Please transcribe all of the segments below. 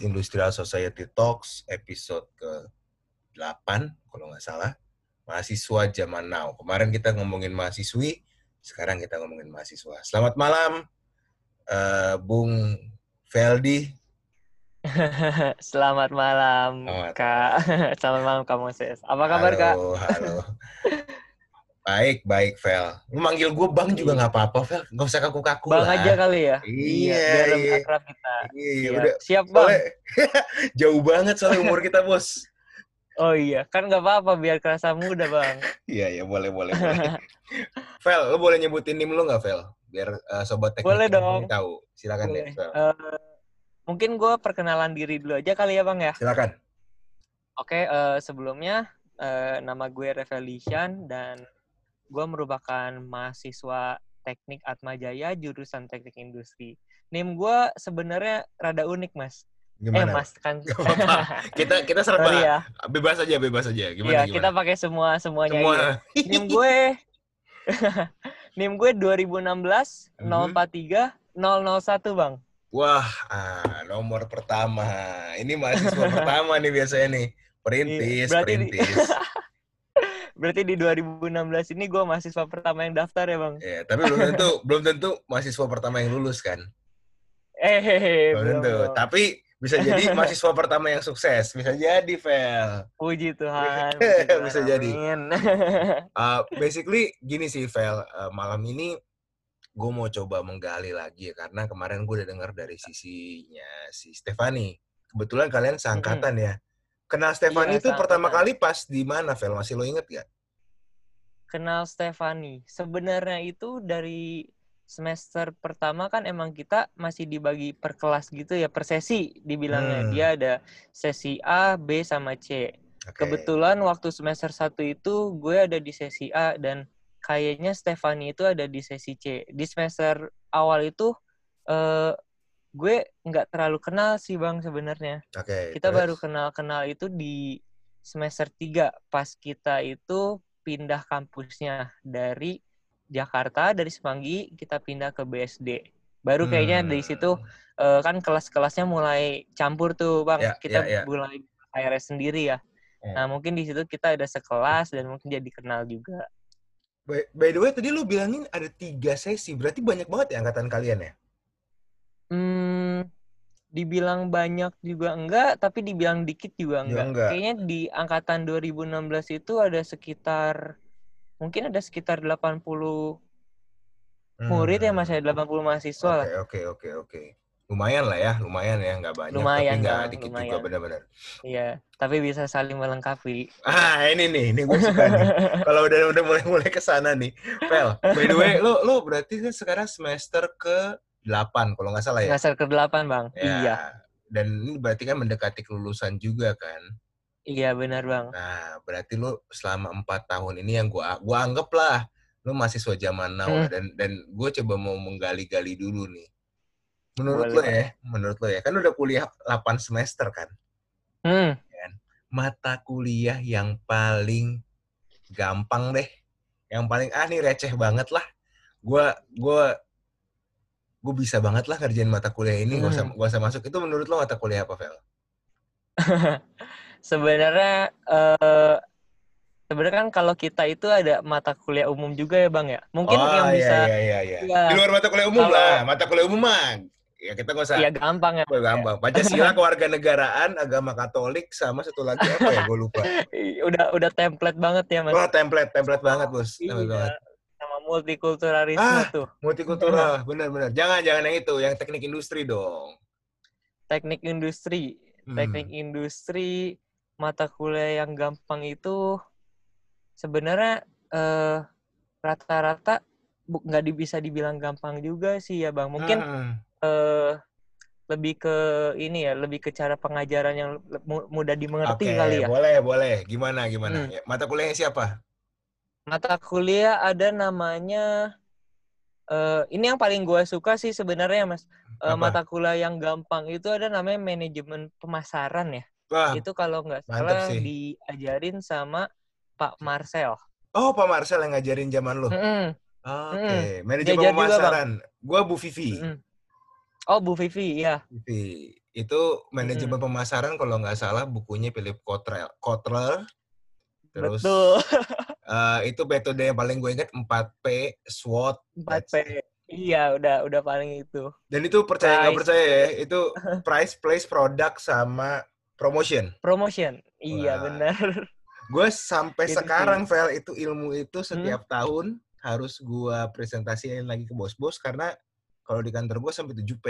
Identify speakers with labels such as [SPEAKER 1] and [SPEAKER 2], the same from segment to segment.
[SPEAKER 1] podcast Industrial Society Talks episode ke-8 kalau nggak salah. Mahasiswa zaman now. Kemarin kita ngomongin mahasiswi, sekarang kita ngomongin mahasiswa. Selamat malam, uh, Bung Feldi.
[SPEAKER 2] Selamat malam, Selamat. Kak. Selamat malam, Kak Moses. Apa kabar,
[SPEAKER 1] halo,
[SPEAKER 2] Kak?
[SPEAKER 1] Halo, Baik, baik, Vel. Lu manggil gue Bang juga nggak apa-apa, Vel. Nggak usah kaku-kaku
[SPEAKER 2] Bang
[SPEAKER 1] lah.
[SPEAKER 2] aja kali ya?
[SPEAKER 1] Iya,
[SPEAKER 2] biar
[SPEAKER 1] iya.
[SPEAKER 2] akrab kita.
[SPEAKER 1] Iya,
[SPEAKER 2] Siap.
[SPEAKER 1] udah.
[SPEAKER 2] Siap, Bang.
[SPEAKER 1] Soalnya, jauh banget soalnya umur kita, Bos.
[SPEAKER 2] Oh iya, kan nggak apa-apa biar kerasa muda, Bang.
[SPEAKER 1] Iya, iya, boleh, boleh, boleh. Vel, lu boleh nyebutin NIM lu nggak, Vel? Biar uh, sobat teknik
[SPEAKER 2] Boleh dong.
[SPEAKER 1] tahu. Silakan
[SPEAKER 2] Boleh.
[SPEAKER 1] deh, Vel.
[SPEAKER 2] Eh, mungkin gue perkenalan diri dulu aja kali ya, Bang ya.
[SPEAKER 1] Silakan.
[SPEAKER 2] Oke, eh, sebelumnya eh, nama gue Revelishan dan gue merupakan mahasiswa teknik Atmajaya jurusan teknik industri. NIM gue sebenarnya rada unik, Mas.
[SPEAKER 1] Gimana?
[SPEAKER 2] Eh, Mas kan.
[SPEAKER 1] Gak. Kita kita serba
[SPEAKER 2] Sorry ya.
[SPEAKER 1] bebas aja, bebas aja. Gimana
[SPEAKER 2] Iya,
[SPEAKER 1] gimana?
[SPEAKER 2] kita pakai semua semuanya.
[SPEAKER 1] Semua.
[SPEAKER 2] iya. NIM gue NIM gue 2016
[SPEAKER 1] Mhm.
[SPEAKER 2] 043 001, Bang.
[SPEAKER 1] Wah, ah, nomor pertama. Ini mahasiswa pertama nih biasanya nih. Perintis,
[SPEAKER 2] Iya, berarti
[SPEAKER 1] perintis.
[SPEAKER 2] Berarti di 2016 ini gue mahasiswa pertama yang daftar ya, Bang.
[SPEAKER 1] Ya, tapi belum tentu belum tentu mahasiswa pertama yang lulus kan.
[SPEAKER 2] Eh,
[SPEAKER 1] Belum
[SPEAKER 2] belum,
[SPEAKER 1] tentu.
[SPEAKER 2] belum.
[SPEAKER 1] Tapi bisa jadi mahasiswa pertama yang sukses. Bisa jadi, Vel.
[SPEAKER 2] Puji Tuhan.
[SPEAKER 1] Bisa
[SPEAKER 2] puji Tuhan,
[SPEAKER 1] jadi.
[SPEAKER 2] amin.
[SPEAKER 1] Uh, basically gini sih, Vel. Uh, malam ini gue mau coba menggali lagi ya. Karena kemarin gue udah dengar dari sisinya si Stefani. Kebetulan kalian seangkatan ya. Kenal Stefani
[SPEAKER 2] Iya,
[SPEAKER 1] itu pertama
[SPEAKER 2] seangkatan.
[SPEAKER 1] kali pas di mana, Vel? Masih lo inget gak?
[SPEAKER 2] Kenal Stefani. Sebenarnya itu dari semester pertama kan emang kita masih dibagi per kelas gitu ya, per sesi dibilangnya.
[SPEAKER 1] Hmm.
[SPEAKER 2] Dia ada sesi A, B, sama C.
[SPEAKER 1] Oke.
[SPEAKER 2] Kebetulan waktu semester 1 itu gue ada di sesi A dan kayaknya Stefani itu ada di sesi C. Di semester awal itu eh, gue nggak terlalu kenal sih Bang sebenarnya.
[SPEAKER 1] Oke.
[SPEAKER 2] Kita
[SPEAKER 1] terus?
[SPEAKER 2] baru kenal-kenal itu di semester 3 pas kita itu pindah kampusnya dari Jakarta dari Semanggi kita pindah ke BSD. Baru kayaknya dari situ
[SPEAKER 1] Hmm.
[SPEAKER 2] eh, kan kelas-kelasnya mulai campur tuh Bang.
[SPEAKER 1] Ya,
[SPEAKER 2] kita
[SPEAKER 1] ya, ya.
[SPEAKER 2] mulai KRS sendiri ya.
[SPEAKER 1] Hmm.
[SPEAKER 2] Nah, mungkin di situ kita ada sekelas dan mungkin jadi kenal juga.
[SPEAKER 1] By, by the way, tadi lu bilangin ada tiga sesi. Berarti banyak banget ya angkatan kalian ya?
[SPEAKER 2] Hmm, dibilang banyak juga enggak, tapi dibilang dikit juga enggak.
[SPEAKER 1] enggak.
[SPEAKER 2] Kayaknya di angkatan 2016 itu ada sekitar mungkin ada sekitar 80 murid ya
[SPEAKER 1] Hmm.
[SPEAKER 2] Mas ya, 80 mahasiswa lah.
[SPEAKER 1] Oke, oke, oke, oke. Lumayan lah ya, lumayan ya, nggak banyak
[SPEAKER 2] Lumayan,
[SPEAKER 1] tapi nggak dikit juga
[SPEAKER 2] lumayan.
[SPEAKER 1] benar-benar.
[SPEAKER 2] Iya, tapi bisa saling melengkapi.
[SPEAKER 1] Ah, ini nih, ini gue suka nih. Kalau udah udah mulai-mulai ke sana nih. Pel, by the way, lu lu berarti kan sekarang semester ke 8 kalau nggak salah ya?
[SPEAKER 2] Semester ke-8, Bang.
[SPEAKER 1] Ya,
[SPEAKER 2] Iya.
[SPEAKER 1] Dan ini berarti kan mendekati kelulusan juga kan?
[SPEAKER 2] Iya, benar, Bang.
[SPEAKER 1] Nah, berarti lu selama empat tahun ini yang gua gua anggap lah lu mahasiswa zaman now
[SPEAKER 2] Hmm.
[SPEAKER 1] dan dan gue coba mau menggali-gali dulu nih. Menurut lo
[SPEAKER 2] Boleh.
[SPEAKER 1] ya, menurut lo ya, kan udah kuliah 8 semester kan?
[SPEAKER 2] Hmm,
[SPEAKER 1] Mata kuliah yang paling gampang deh, yang paling ah nih receh banget lah. Gua gua gue bisa banget lah ngerjain mata kuliah ini, gak usah
[SPEAKER 2] Hmm.
[SPEAKER 1] gak usah masuk. Itu menurut lo mata kuliah apa, Vel?
[SPEAKER 2] sebenarnya eh sebenarnya kan kalau kita itu ada mata kuliah umum juga ya, Bang ya. Mungkin
[SPEAKER 1] oh,
[SPEAKER 2] yang
[SPEAKER 1] iya,
[SPEAKER 2] bisa
[SPEAKER 1] iya, iya, iya.
[SPEAKER 2] Iya.
[SPEAKER 1] Di luar mata kuliah umum
[SPEAKER 2] Kalau-
[SPEAKER 1] lah. Mata kuliah umum mah. Ya kita gak usah.
[SPEAKER 2] ya gampang ya.
[SPEAKER 1] Oh, gampang. Pancasila kewarganegaraan, agama Katolik, sama satu lagi apa ya? Gue lupa.
[SPEAKER 2] udah udah template banget ya mas
[SPEAKER 1] Wah, template, template banget, bos. Template
[SPEAKER 2] iya
[SPEAKER 1] banget.
[SPEAKER 2] Multikulturalisme
[SPEAKER 1] Ah.
[SPEAKER 2] tuh
[SPEAKER 1] Multikultural, benar-benar. Jangan, jangan yang itu, yang teknik industri dong.
[SPEAKER 2] teknik industri
[SPEAKER 1] Hmm.
[SPEAKER 2] teknik industri mata kuliah yang gampang itu sebenarnya eh, rata-rata nggak bisa dibilang gampang juga sih ya bang mungkin
[SPEAKER 1] Hmm.
[SPEAKER 2] eh, lebih ke ini ya lebih ke cara pengajaran yang mudah dimengerti
[SPEAKER 1] Oke,
[SPEAKER 2] kali ya
[SPEAKER 1] boleh, boleh. Gimana, gimana?
[SPEAKER 2] Hmm.
[SPEAKER 1] Ya, mata kuliahnya siapa?
[SPEAKER 2] Mata kuliah ada namanya eh ini yang paling gue suka sih sebenarnya mas
[SPEAKER 1] Apa?
[SPEAKER 2] mata kuliah yang gampang itu ada namanya manajemen pemasaran ya
[SPEAKER 1] Wah,
[SPEAKER 2] itu kalau nggak salah
[SPEAKER 1] sih.
[SPEAKER 2] diajarin sama Pak Marcel
[SPEAKER 1] oh Pak Marcel yang ngajarin zaman lu.
[SPEAKER 2] Mm-mm,
[SPEAKER 1] Oke, manajemen
[SPEAKER 2] Diajar juga, Bang.
[SPEAKER 1] pemasaran. Gua Bu Vivi.
[SPEAKER 2] mm-mm. oh Bu Vivi ya
[SPEAKER 1] Vivi. Itu manajemen pemasaran kalau nggak salah bukunya Philip Kotler. Kotler. Terus
[SPEAKER 2] Betul.
[SPEAKER 1] eh, itu metode yang paling gue ingat 4P, SWOT.
[SPEAKER 2] 4P. Iya, udah udah paling itu.
[SPEAKER 1] Dan itu percaya nggak percaya ya, itu price, place, product sama promotion.
[SPEAKER 2] Promotion. Iya,
[SPEAKER 1] Wah.
[SPEAKER 2] benar.
[SPEAKER 1] Gue sampai
[SPEAKER 2] Itu
[SPEAKER 1] sekarang, Vel, itu ilmu itu setiap tahun harus gue presentasiin lagi ke bos-bos karena kalau di kantor gue sampai 7P.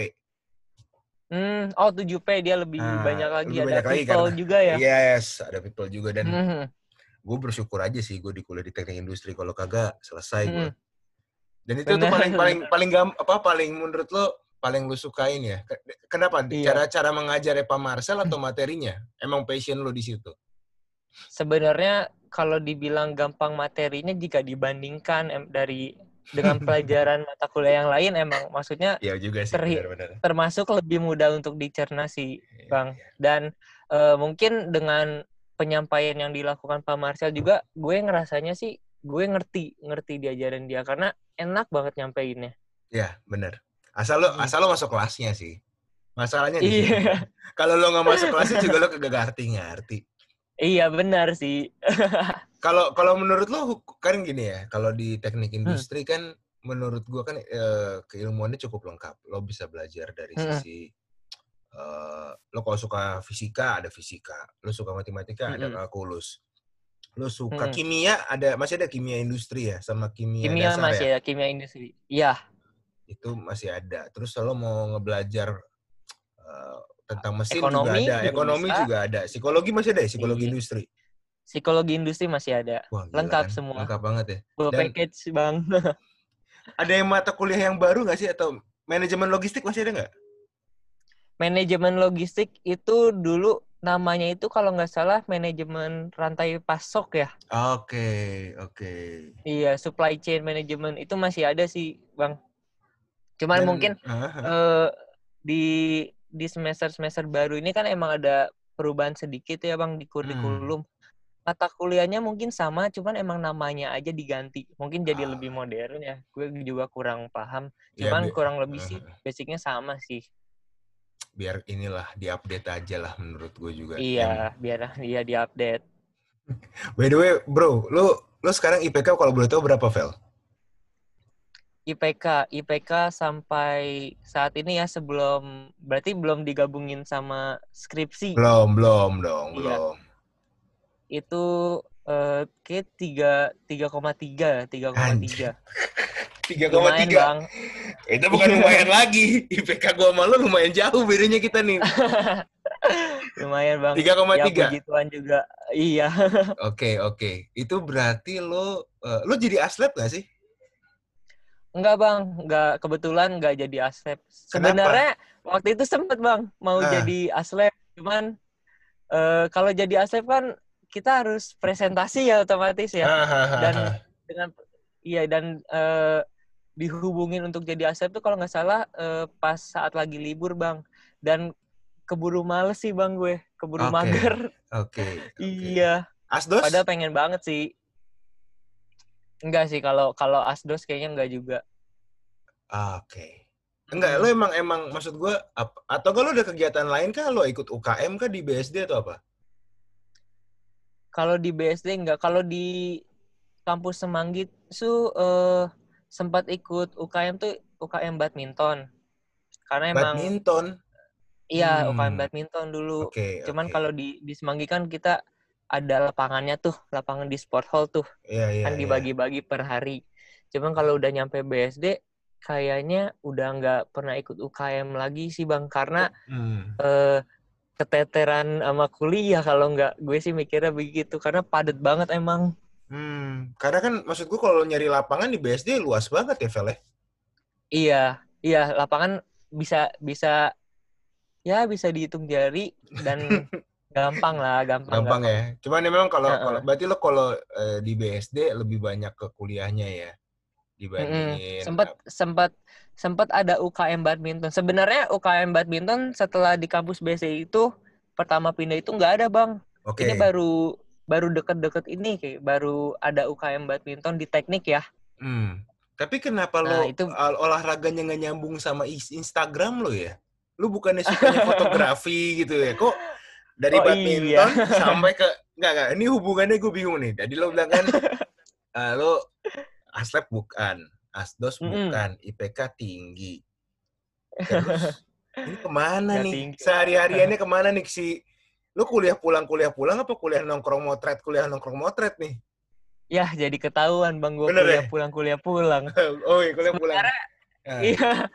[SPEAKER 2] Hmm, oh 7P dia lebih
[SPEAKER 1] Ah,
[SPEAKER 2] banyak lagi
[SPEAKER 1] lebih
[SPEAKER 2] ada
[SPEAKER 1] banyak lagi
[SPEAKER 2] people
[SPEAKER 1] karena-
[SPEAKER 2] juga ya.
[SPEAKER 1] Yes, ada people juga dan
[SPEAKER 2] Mhm.
[SPEAKER 1] Gue bersyukur aja sih gue di kuliah di teknik industri kalau kagak selesai gue.
[SPEAKER 2] Mm.
[SPEAKER 1] Dan itu tuh paling paling paling gam, apa paling menurut lo paling lo sukain ya? Ke- Kenapa?
[SPEAKER 2] Iya.
[SPEAKER 1] Cara cara mengajarnya Pak Marcel atau materinya? Emang passion lo di situ?
[SPEAKER 2] Sebenarnya kalau dibilang gampang materinya jika dibandingkan em- dari dengan pelajaran mata kuliah yang lain emang maksudnya
[SPEAKER 1] Iya juga sih,
[SPEAKER 2] Terhi-
[SPEAKER 1] benar-benar.
[SPEAKER 2] termasuk lebih mudah untuk dicerna sih
[SPEAKER 1] Iya,
[SPEAKER 2] Bang.
[SPEAKER 1] iya.
[SPEAKER 2] dan eh, mungkin dengan penyampaian yang dilakukan Pak Marcel juga gue ngerasanya sih gue ngerti ngerti diajarin dia karena enak banget nyampeinnya
[SPEAKER 1] Iya, benar. Asal lo
[SPEAKER 2] Hmm.
[SPEAKER 1] asal lo masuk kelasnya sih. Masalahnya di
[SPEAKER 2] iya
[SPEAKER 1] Kalau lo nggak masuk kelasnya juga lo kagak ngerti-ngerti.
[SPEAKER 2] iya benar sih
[SPEAKER 1] Kalau kalau menurut lo kan gini ya, kalau di teknik
[SPEAKER 2] Hmm.
[SPEAKER 1] industri kan menurut gua kan eh, keilmuannya cukup lengkap. Lo bisa belajar dari
[SPEAKER 2] Hmm.
[SPEAKER 1] sisi eh, lo kalau suka fisika ada fisika, lo suka matematika ada
[SPEAKER 2] Mm-mm.
[SPEAKER 1] kalkulus. Lo suka
[SPEAKER 2] Mm-mm.
[SPEAKER 1] kimia ada masih ada kimia industri ya sama kimia,
[SPEAKER 2] kimia
[SPEAKER 1] dasar
[SPEAKER 2] masih
[SPEAKER 1] ya.
[SPEAKER 2] ya kimia industri iya
[SPEAKER 1] Itu masih ada. Terus lo mau ngebelajar eh, tentang mesin
[SPEAKER 2] Ekonomi
[SPEAKER 1] juga ada,
[SPEAKER 2] juga
[SPEAKER 1] ekonomi
[SPEAKER 2] bisa.
[SPEAKER 1] juga ada, psikologi masih ada, ya? psikologi
[SPEAKER 2] Iya.
[SPEAKER 1] industri.
[SPEAKER 2] psikologi industri masih ada
[SPEAKER 1] Wah, gila
[SPEAKER 2] Lengkap
[SPEAKER 1] kan?
[SPEAKER 2] semua.
[SPEAKER 1] Lengkap banget ya.
[SPEAKER 2] full package bang
[SPEAKER 1] Ada yang mata kuliah yang baru nggak sih atau manajemen logistik masih ada nggak?
[SPEAKER 2] Manajemen logistik itu dulu namanya itu kalau nggak salah manajemen rantai pasok ya
[SPEAKER 1] Oke, oke.
[SPEAKER 2] iya supply chain management itu masih ada sih bang cuman
[SPEAKER 1] Dan-
[SPEAKER 2] mungkin
[SPEAKER 1] Ah, ah.
[SPEAKER 2] eh, di di semester semester baru ini kan emang ada perubahan sedikit ya bang di
[SPEAKER 1] Hmm.
[SPEAKER 2] kurikulum mata kuliahnya mungkin sama cuman emang namanya aja diganti mungkin jadi
[SPEAKER 1] Ah.
[SPEAKER 2] lebih modern ya gue juga kurang paham
[SPEAKER 1] Ya,
[SPEAKER 2] cuman
[SPEAKER 1] bi-
[SPEAKER 2] kurang lebih
[SPEAKER 1] ah,
[SPEAKER 2] sih
[SPEAKER 1] ah.
[SPEAKER 2] basicnya sama sih
[SPEAKER 1] biar inilah diupdate aja lah menurut gue juga.
[SPEAKER 2] iya biar dia diupdate
[SPEAKER 1] By the way, bro, lu lu sekarang IPK kalau boleh tahu berapa, Vel?
[SPEAKER 2] IPK IPK sampai saat ini ya sebelum berarti belum digabungin sama skripsi
[SPEAKER 1] Belum, belum dong,
[SPEAKER 2] Iya.
[SPEAKER 1] belum.
[SPEAKER 2] itu eh kayak tiga tiga koma tiga tiga koma tiga
[SPEAKER 1] 3,3.
[SPEAKER 2] lumayan bang
[SPEAKER 1] Itu bukan lumayan lagi. IPK gua sama lu lumayan jauh bedanya kita nih.
[SPEAKER 2] lumayan bang
[SPEAKER 1] 3,3.
[SPEAKER 2] ya puji Tuhan juga iya
[SPEAKER 1] Oke, oke. Itu berarti lo eh, lo jadi aslep gak sih?
[SPEAKER 2] enggak bang enggak kebetulan enggak jadi aslep sebenarnya waktu itu sempet bang mau
[SPEAKER 1] Ah.
[SPEAKER 2] jadi aslep cuman eh kalau jadi aslep kan kita harus presentasi ya otomatis ya dan dengan iya dan eh, dihubungin untuk jadi asep tuh kalau nggak salah eh, pas saat lagi libur bang dan keburu males sih bang gue keburu
[SPEAKER 1] Oke,
[SPEAKER 2] mager
[SPEAKER 1] Oke. oke.
[SPEAKER 2] iya
[SPEAKER 1] Asdos?
[SPEAKER 2] padahal pengen banget sih enggak sih kalau kalau asdos kayaknya enggak juga
[SPEAKER 1] Ah, Oke. Enggak, lo emang emang maksud ap- atau kalau ada kegiatan lain kah lo ikut UKM kah di BSD atau apa?
[SPEAKER 2] Kalau di BSD enggak kalau di kampus Semanggi tuh eh, sempat ikut UKM tuh UKM badminton karena emang
[SPEAKER 1] Badminton.
[SPEAKER 2] iya
[SPEAKER 1] Hmm.
[SPEAKER 2] UKM badminton dulu
[SPEAKER 1] Oke.
[SPEAKER 2] Cuman kalau di di Semanggi kan kita ada lapangannya tuh, lapangan di sport hall tuh,
[SPEAKER 1] Iya, iya,
[SPEAKER 2] kan
[SPEAKER 1] iya.
[SPEAKER 2] dibagi-bagi per hari. Cuman kalau udah nyampe BSD, kayaknya udah nggak pernah ikut UKM lagi sih bang, karena
[SPEAKER 1] Hmm.
[SPEAKER 2] eh, keteteran sama kuliah kalau nggak, gue sih mikirnya begitu, karena padet banget emang.
[SPEAKER 1] Hmm. Karena kan maksud gua kalau nyari lapangan di BSD luas banget ya, Vel ya?
[SPEAKER 2] Iya, iya lapangan bisa bisa ya bisa dihitung jari dan gampang lah, gampang.
[SPEAKER 1] Gampang ya. Cuman ya memang kalau
[SPEAKER 2] Heeh.
[SPEAKER 1] kalau berarti lo kalau eh, di BSD lebih banyak ke kuliahnya ya dibandingin
[SPEAKER 2] sempat sempat sempat ada UKM badminton. Sebenarnya UKM badminton setelah di kampus BC itu pertama pindah itu nggak ada bang.
[SPEAKER 1] Oke.
[SPEAKER 2] Ini baru baru deket-deket ini kayak baru ada UKM badminton di teknik ya.
[SPEAKER 1] Hmm. Tapi kenapa
[SPEAKER 2] Nah,
[SPEAKER 1] lo
[SPEAKER 2] itu-
[SPEAKER 1] ol- olahraganya nggak nyambung sama Instagram lo ya? lu bukannya sukanya fotografi gitu ya? Kok dari
[SPEAKER 2] Oh,
[SPEAKER 1] badminton
[SPEAKER 2] iya.
[SPEAKER 1] sampai ke enggak enggak ini hubungannya gue bingung nih. Tadi lo bilang kan eh, lo aslep bukan, asdos
[SPEAKER 2] Mm-mm.
[SPEAKER 1] bukan, IPK tinggi. Terus ini ke
[SPEAKER 2] mana
[SPEAKER 1] nih?
[SPEAKER 2] tinggi.
[SPEAKER 1] Sehari-hariannya ke mana nih si lu kuliah pulang kuliah pulang apa kuliah nongkrong motret kuliah nongkrong motret nih?
[SPEAKER 2] Ya, jadi ketahuan Bang gue
[SPEAKER 1] Bener
[SPEAKER 2] kuliah
[SPEAKER 1] ya?
[SPEAKER 2] pulang kuliah pulang.
[SPEAKER 1] oh iya kuliah pulang. Nah,
[SPEAKER 2] Iya.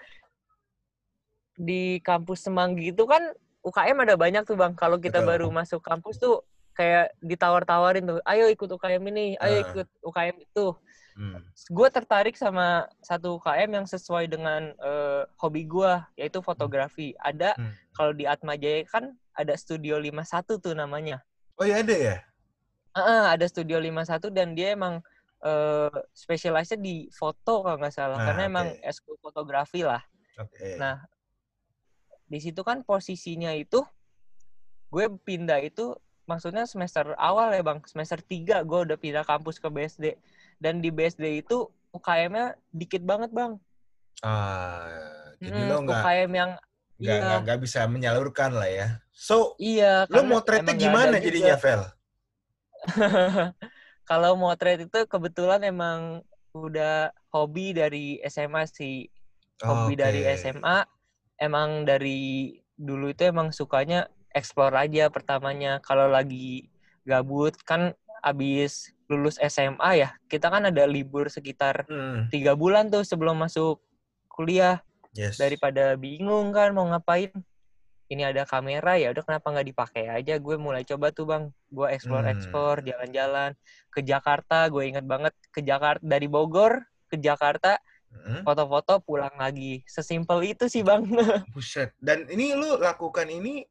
[SPEAKER 2] Di kampus Semanggi itu kan UKM ada banyak tuh Bang. Kalau kita
[SPEAKER 1] Betul.
[SPEAKER 2] baru masuk kampus tuh kayak ditawar-tawarin tuh, ayo ikut UKM ini, ayo ikut UKM itu.
[SPEAKER 1] hmm.
[SPEAKER 2] Gue tertarik sama satu UKM yang sesuai dengan eh, hobi gue, yaitu fotografi. Ada
[SPEAKER 1] Hmm.
[SPEAKER 2] kalau di Atma Jaya kan ada Studio 51 tuh namanya.
[SPEAKER 1] Oh iya ada ya?
[SPEAKER 2] Ah, ada Studio 51 dan dia emang eh spesialisnya di foto kalau nggak salah,
[SPEAKER 1] Ah,
[SPEAKER 2] karena emang
[SPEAKER 1] oke.
[SPEAKER 2] eskul fotografi lah.
[SPEAKER 1] Oke.
[SPEAKER 2] Nah, di situ kan posisinya itu gue pindah itu maksudnya semester awal ya bang, semester 3 gue udah pindah kampus ke BSD dan di BSD itu UKM-nya dikit banget bang.
[SPEAKER 1] Ah, jadi
[SPEAKER 2] Hmm,
[SPEAKER 1] lo nggak
[SPEAKER 2] UKM yang
[SPEAKER 1] nggak
[SPEAKER 2] iya.
[SPEAKER 1] nggak bisa menyalurkan lah ya. So
[SPEAKER 2] iya.
[SPEAKER 1] lo
[SPEAKER 2] emang nggak
[SPEAKER 1] gimana jadinya, Vel?
[SPEAKER 2] Kalau motret itu kebetulan emang udah hobi dari SMA sih. Hobi dari
[SPEAKER 1] Oke.
[SPEAKER 2] SMA. Emang dari dulu itu emang sukanya explore aja pertamanya. Kalau lagi gabut kan abis lulus SMA ya, kita kan ada libur sekitar
[SPEAKER 1] Hmm,
[SPEAKER 2] tiga bulan tuh sebelum masuk kuliah.
[SPEAKER 1] yes.
[SPEAKER 2] Daripada bingung kan mau ngapain. Ini ada kamera ya, udah kenapa nggak dipakai aja? Gue mulai coba tuh bang, gue explore explore,
[SPEAKER 1] Hmm.
[SPEAKER 2] jalan-jalan ke Jakarta. Gue inget banget ke Jakarta dari Bogor ke Jakarta,
[SPEAKER 1] Hmm,
[SPEAKER 2] foto-foto pulang lagi. Sesimpel itu sih bang.
[SPEAKER 1] Buset. Dan ini lu lakukan ini,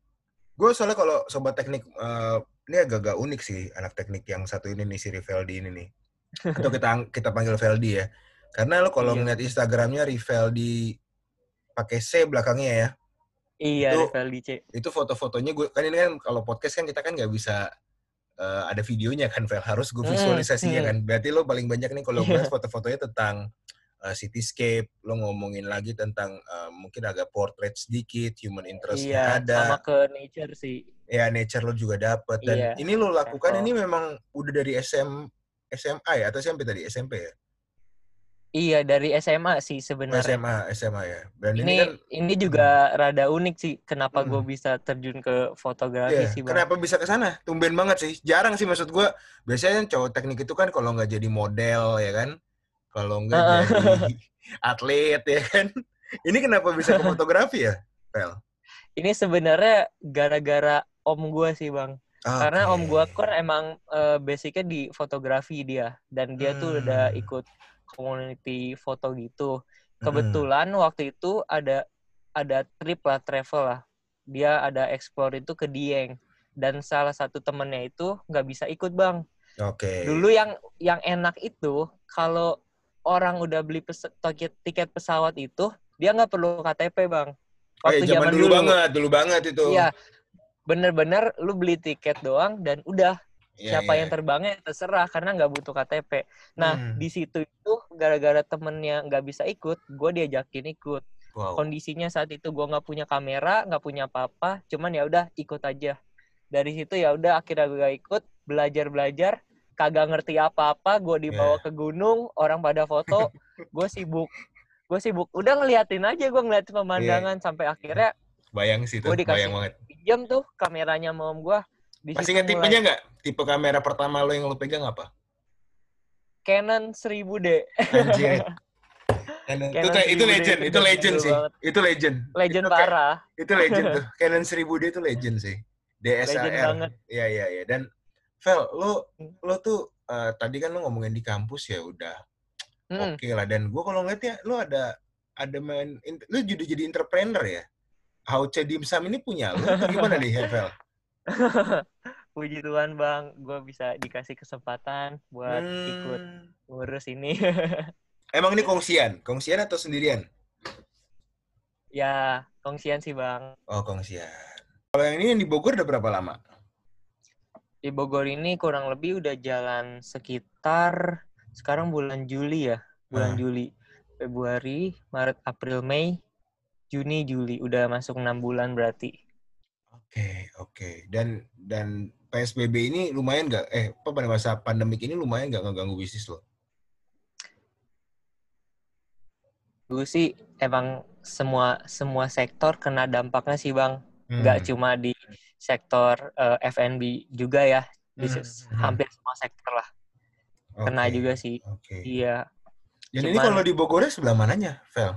[SPEAKER 1] gue soalnya kalau sobat teknik, eh, ini agak-agak unik sih anak teknik yang satu ini nih si Rivaldi ini nih. Atau kita kita panggil Veldi ya. Karena lu kalau
[SPEAKER 2] Iya.
[SPEAKER 1] ngeliat Instagramnya Rivaldi pakai C belakangnya ya.
[SPEAKER 2] iya,
[SPEAKER 1] Itu-
[SPEAKER 2] Rivaldi C.
[SPEAKER 1] itu foto-fotonya gue kan ini kan kalau podcast kan kita kan nggak bisa eh, ada videonya kan Vel harus gue
[SPEAKER 2] Hmm,
[SPEAKER 1] visualisasinya
[SPEAKER 2] hmm.
[SPEAKER 1] kan berarti lo paling banyak nih kalau gue
[SPEAKER 2] Iya.
[SPEAKER 1] foto-fotonya tentang eh, cityscape lo ngomongin lagi tentang eh, mungkin agak portrait sedikit human interestnya
[SPEAKER 2] Iya,
[SPEAKER 1] ada
[SPEAKER 2] sama ke nature sih.
[SPEAKER 1] ya nature lo juga dapet dan
[SPEAKER 2] Iya,
[SPEAKER 1] ini lo lakukan ini memang udah dari SM SMA ya atau SMP tadi SMP ya
[SPEAKER 2] Iya, dari SMA sih sebenarnya.
[SPEAKER 1] SMA SMA ya dan ini,
[SPEAKER 2] Ini
[SPEAKER 1] kan
[SPEAKER 2] ini juga rada unik sih kenapa gue
[SPEAKER 1] Hmm.
[SPEAKER 2] bisa terjun ke fotografi
[SPEAKER 1] Iya,
[SPEAKER 2] sih, Bang.
[SPEAKER 1] kenapa bisa ke sana? Tumben banget sih. Jarang sih maksud gua. Biasanya cowok teknik itu kan kalau nggak jadi model ya kan, kalau nggak
[SPEAKER 2] Heeh.
[SPEAKER 1] jadi atlet ya kan. Ini kenapa bisa ke fotografi ya, Pel?
[SPEAKER 2] Ini sebenarnya gara-gara om gue sih, Bang. Karena om gue kan emang eh, basicnya di fotografi dia dan dia tuh udah
[SPEAKER 1] Hmm.
[SPEAKER 2] ikut community foto gitu.
[SPEAKER 1] Mm-mm.
[SPEAKER 2] Kebetulan waktu itu ada ada trip lah travel lah. Dia ada explore itu ke Dieng dan salah satu temennya itu nggak bisa ikut bang.
[SPEAKER 1] Oke.
[SPEAKER 2] Dulu yang yang enak itu kalau orang udah beli pes- tiket tiket pesawat itu dia nggak perlu KTP bang.
[SPEAKER 1] Oh, iya,
[SPEAKER 2] Waktu
[SPEAKER 1] zaman,
[SPEAKER 2] zaman
[SPEAKER 1] dulu,
[SPEAKER 2] dulu.
[SPEAKER 1] banget, dulu banget itu.
[SPEAKER 2] Iya, bener-bener lu beli tiket doang dan udah
[SPEAKER 1] Iya,
[SPEAKER 2] siapa
[SPEAKER 1] iya.
[SPEAKER 2] yang terbangnya terserah karena nggak butuh KTP. Nah
[SPEAKER 1] Hmm.
[SPEAKER 2] di situ itu gara-gara temennya nggak bisa ikut, gue diajakin ikut.
[SPEAKER 1] Wow.
[SPEAKER 2] Kondisinya saat itu gue nggak punya kamera, nggak punya apa-apa, cuman ya udah ikut aja. Dari situ ya udah akhirnya gue ikut belajar belajar, kagak ngerti apa-apa, gue dibawa
[SPEAKER 1] Iya.
[SPEAKER 2] ke gunung, orang pada foto, gue sibuk, gue sibuk, udah ngeliatin aja gue ngeliatin pemandangan sampai akhirnya
[SPEAKER 1] Bayang sih itu,
[SPEAKER 2] dikasih-
[SPEAKER 1] bayang banget.
[SPEAKER 2] pinjam tuh kameranya sama om gue.
[SPEAKER 1] Masih inget
[SPEAKER 2] mulai
[SPEAKER 1] tipenya nggak? Tipe kamera pertama lo yang lo pegang apa?
[SPEAKER 2] Canon 1000D.
[SPEAKER 1] Anjir. Canon. itu,
[SPEAKER 2] Canon
[SPEAKER 1] itu
[SPEAKER 2] 1000D
[SPEAKER 1] legend,
[SPEAKER 2] itu
[SPEAKER 1] itu legend sih.
[SPEAKER 2] banget.
[SPEAKER 1] Itu legend.
[SPEAKER 2] Legend
[SPEAKER 1] Itu kayak-
[SPEAKER 2] parah.
[SPEAKER 1] itu legend tuh. Canon 1000D itu legend sih. DSLR.
[SPEAKER 2] Legend banget.
[SPEAKER 1] Iya iya iya. Dan Vel, lo
[SPEAKER 2] Hmm.
[SPEAKER 1] lo tuh eh, tadi kan lo ngomongin di kampus ya udah
[SPEAKER 2] Mm.
[SPEAKER 1] oke lah. Dan gue kalau ngeliat ya lo ada ada main in- lo juga jadi entrepreneur ya. Hauce Dimsum ini punya lo gimana nih ya, Vel?
[SPEAKER 2] Puji Tuhan bang, gue bisa dikasih kesempatan buat ikut
[SPEAKER 1] Hmm.
[SPEAKER 2] ngurus ini.
[SPEAKER 1] Emang ini kongsian? Kongsian atau sendirian?
[SPEAKER 2] ya, kongsian sih bang.
[SPEAKER 1] Oh, kongsian. Kalau yang ini yang di Bogor udah berapa lama?
[SPEAKER 2] Di Bogor ini kurang lebih udah jalan sekitar sekarang bulan Juli ya, bulan
[SPEAKER 1] Ah.
[SPEAKER 2] Juli, Februari, Maret, April, Mei, Juni Juli udah masuk enam bulan berarti.
[SPEAKER 1] Oke, oke. Dan dan PSBB ini lumayan nggak? Eh, apa pada masa pandemik ini lumayan nggak ngeganggu bisnis lo?
[SPEAKER 2] Dulu sih emang semua semua sektor kena dampaknya sih bang. Nggak
[SPEAKER 1] Hmm.
[SPEAKER 2] cuma di sektor eh, F&B juga ya. Di
[SPEAKER 1] Hmm,
[SPEAKER 2] hampir semua sektor lah kena
[SPEAKER 1] Oke,
[SPEAKER 2] juga sih.
[SPEAKER 1] Oke.
[SPEAKER 2] Iya.
[SPEAKER 1] Dan ini kalau di Bogornya sebelah mananya, Vel?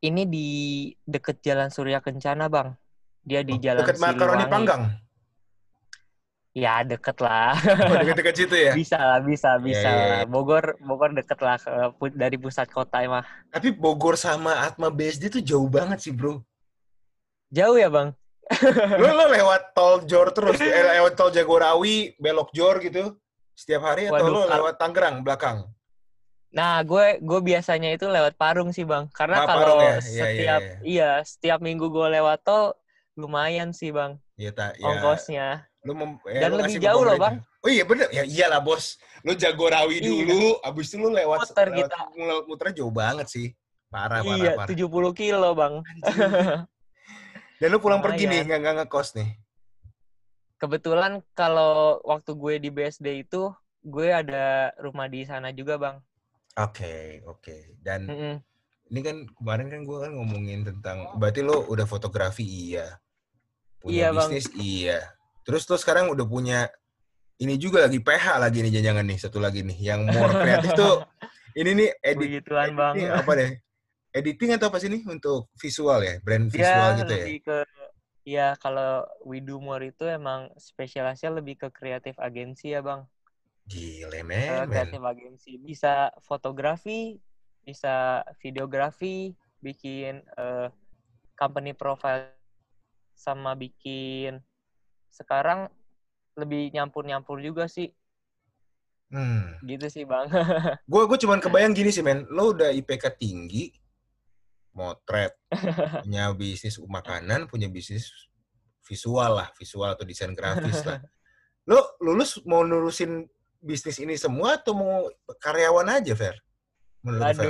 [SPEAKER 2] Ini di deket Jalan Surya Kencana bang. Dia di
[SPEAKER 1] Oh,
[SPEAKER 2] Jalan
[SPEAKER 1] Dekat makaroni panggang.
[SPEAKER 2] Ya deket lah.
[SPEAKER 1] Oh, dekat-dekat situ ya.
[SPEAKER 2] bisa lah, bisa, bisa
[SPEAKER 1] iya,
[SPEAKER 2] lah.
[SPEAKER 1] iya.
[SPEAKER 2] Bogor, Bogor deket lah pu- dari pusat kota emang.
[SPEAKER 1] Tapi Bogor sama Atma BSD tuh jauh banget sih, Bro.
[SPEAKER 2] Jauh ya bang?
[SPEAKER 1] Lo, lo lewat tol Jor terus, eh, lewat tol Jagorawi, belok Jor gitu setiap hari atau
[SPEAKER 2] Waduh, kal-
[SPEAKER 1] lewat Tangerang belakang?
[SPEAKER 2] Nah, gue gue biasanya itu lewat Parung sih bang, karena
[SPEAKER 1] Ah,
[SPEAKER 2] kalau
[SPEAKER 1] ya? Iya,
[SPEAKER 2] setiap
[SPEAKER 1] iya,
[SPEAKER 2] iya, setiap minggu gue lewat tol lumayan sih bang
[SPEAKER 1] Ya, tak, ya.
[SPEAKER 2] ongkosnya.
[SPEAKER 1] Lu mem, ya,
[SPEAKER 2] Dan
[SPEAKER 1] lu
[SPEAKER 2] lebih jauh loh,
[SPEAKER 1] pemerintah. Oh iya bener, ya iyalah bos. Lu Jagorawi
[SPEAKER 2] Iya.
[SPEAKER 1] dulu, abis itu lu lewat,
[SPEAKER 2] Muter
[SPEAKER 1] lewat
[SPEAKER 2] kita.
[SPEAKER 1] muternya jauh banget sih. Parah, parah,
[SPEAKER 2] iya,
[SPEAKER 1] parah.
[SPEAKER 2] 70 kilo bang.
[SPEAKER 1] Dan lu pulang pergi nih,
[SPEAKER 2] Lumayan.
[SPEAKER 1] nggak nggak ngekos nih.
[SPEAKER 2] Kebetulan kalau waktu gue di BSD itu gue ada rumah di sana juga bang.
[SPEAKER 1] Oke, oke. Dan
[SPEAKER 2] Mm-mm.
[SPEAKER 1] ini kan kemarin kan gue kan ngomongin tentang, berarti lu udah fotografi iya, punya
[SPEAKER 2] Iya, Bang.
[SPEAKER 1] bisnis iya. Terus lu sekarang udah punya ini juga lagi PH lagi nih jangan nih satu lagi nih yang more kreatif tuh ini nih edit
[SPEAKER 2] Begituan bang.
[SPEAKER 1] Ini apa deh? Editing atau apa sih nih untuk visual ya? Brand visual
[SPEAKER 2] Dia
[SPEAKER 1] gitu ya?
[SPEAKER 2] lebih ke ya kalau We Do More itu emang spesialisnya lebih ke kreatif agensi ya bang.
[SPEAKER 1] Gile men,
[SPEAKER 2] kreatif agensi bisa fotografi, bisa videografi, bikin eh, company profile sama bikin sekarang lebih nyampur-nyampur juga sih
[SPEAKER 1] Hmm.
[SPEAKER 2] gitu sih bang.
[SPEAKER 1] Gue gue cuman kebayang gini sih men, lo udah IPK tinggi, motret, punya bisnis makanan, punya bisnis visual lah, visual atau desain grafis lah. Lo lulus mau nurusin bisnis ini semua atau mau karyawan aja, Fer? Menurut Fer?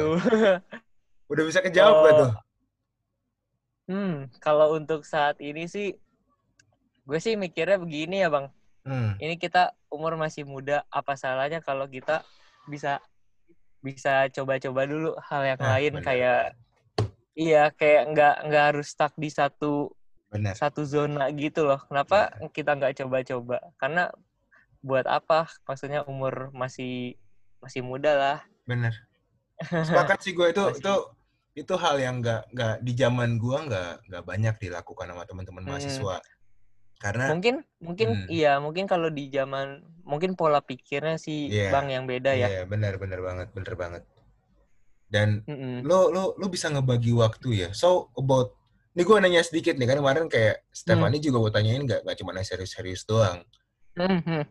[SPEAKER 1] Udah bisa kejawab gak
[SPEAKER 2] Oh.
[SPEAKER 1] tuh?
[SPEAKER 2] hmm, kalau untuk saat ini sih gue sih mikirnya begini ya bang.
[SPEAKER 1] Hmm.
[SPEAKER 2] Ini kita umur masih muda, apa salahnya kalau kita bisa bisa coba-coba dulu hal yang
[SPEAKER 1] Nah,
[SPEAKER 2] lain
[SPEAKER 1] benar,
[SPEAKER 2] kayak iya kayak nggak nggak harus stuck di satu
[SPEAKER 1] Benar.
[SPEAKER 2] satu zona gitu loh. Kenapa kita nggak coba-coba? Karena buat apa? Maksudnya umur masih masih muda lah.
[SPEAKER 1] Bener. Sepakat sih gue itu
[SPEAKER 2] Masih-
[SPEAKER 1] itu itu hal yang nggak nggak di zaman gue nggak nggak banyak dilakukan sama teman-teman
[SPEAKER 2] Hmm.
[SPEAKER 1] mahasiswa. Karena
[SPEAKER 2] Mungkin mungkin
[SPEAKER 1] Hmm.
[SPEAKER 2] iya mungkin kalau di zaman mungkin pola pikirnya sih
[SPEAKER 1] Iya.
[SPEAKER 2] bang yang beda ya.
[SPEAKER 1] iya benar benar banget bener banget. Dan
[SPEAKER 2] Mm-mm.
[SPEAKER 1] lo lo lo bisa ngebagi waktu ya. So about ini gue nanya sedikit nih kan kemarin kayak. Stefani juga gue tanyain nggak nggak cuma nanya serius-serius doang.
[SPEAKER 2] Mhm.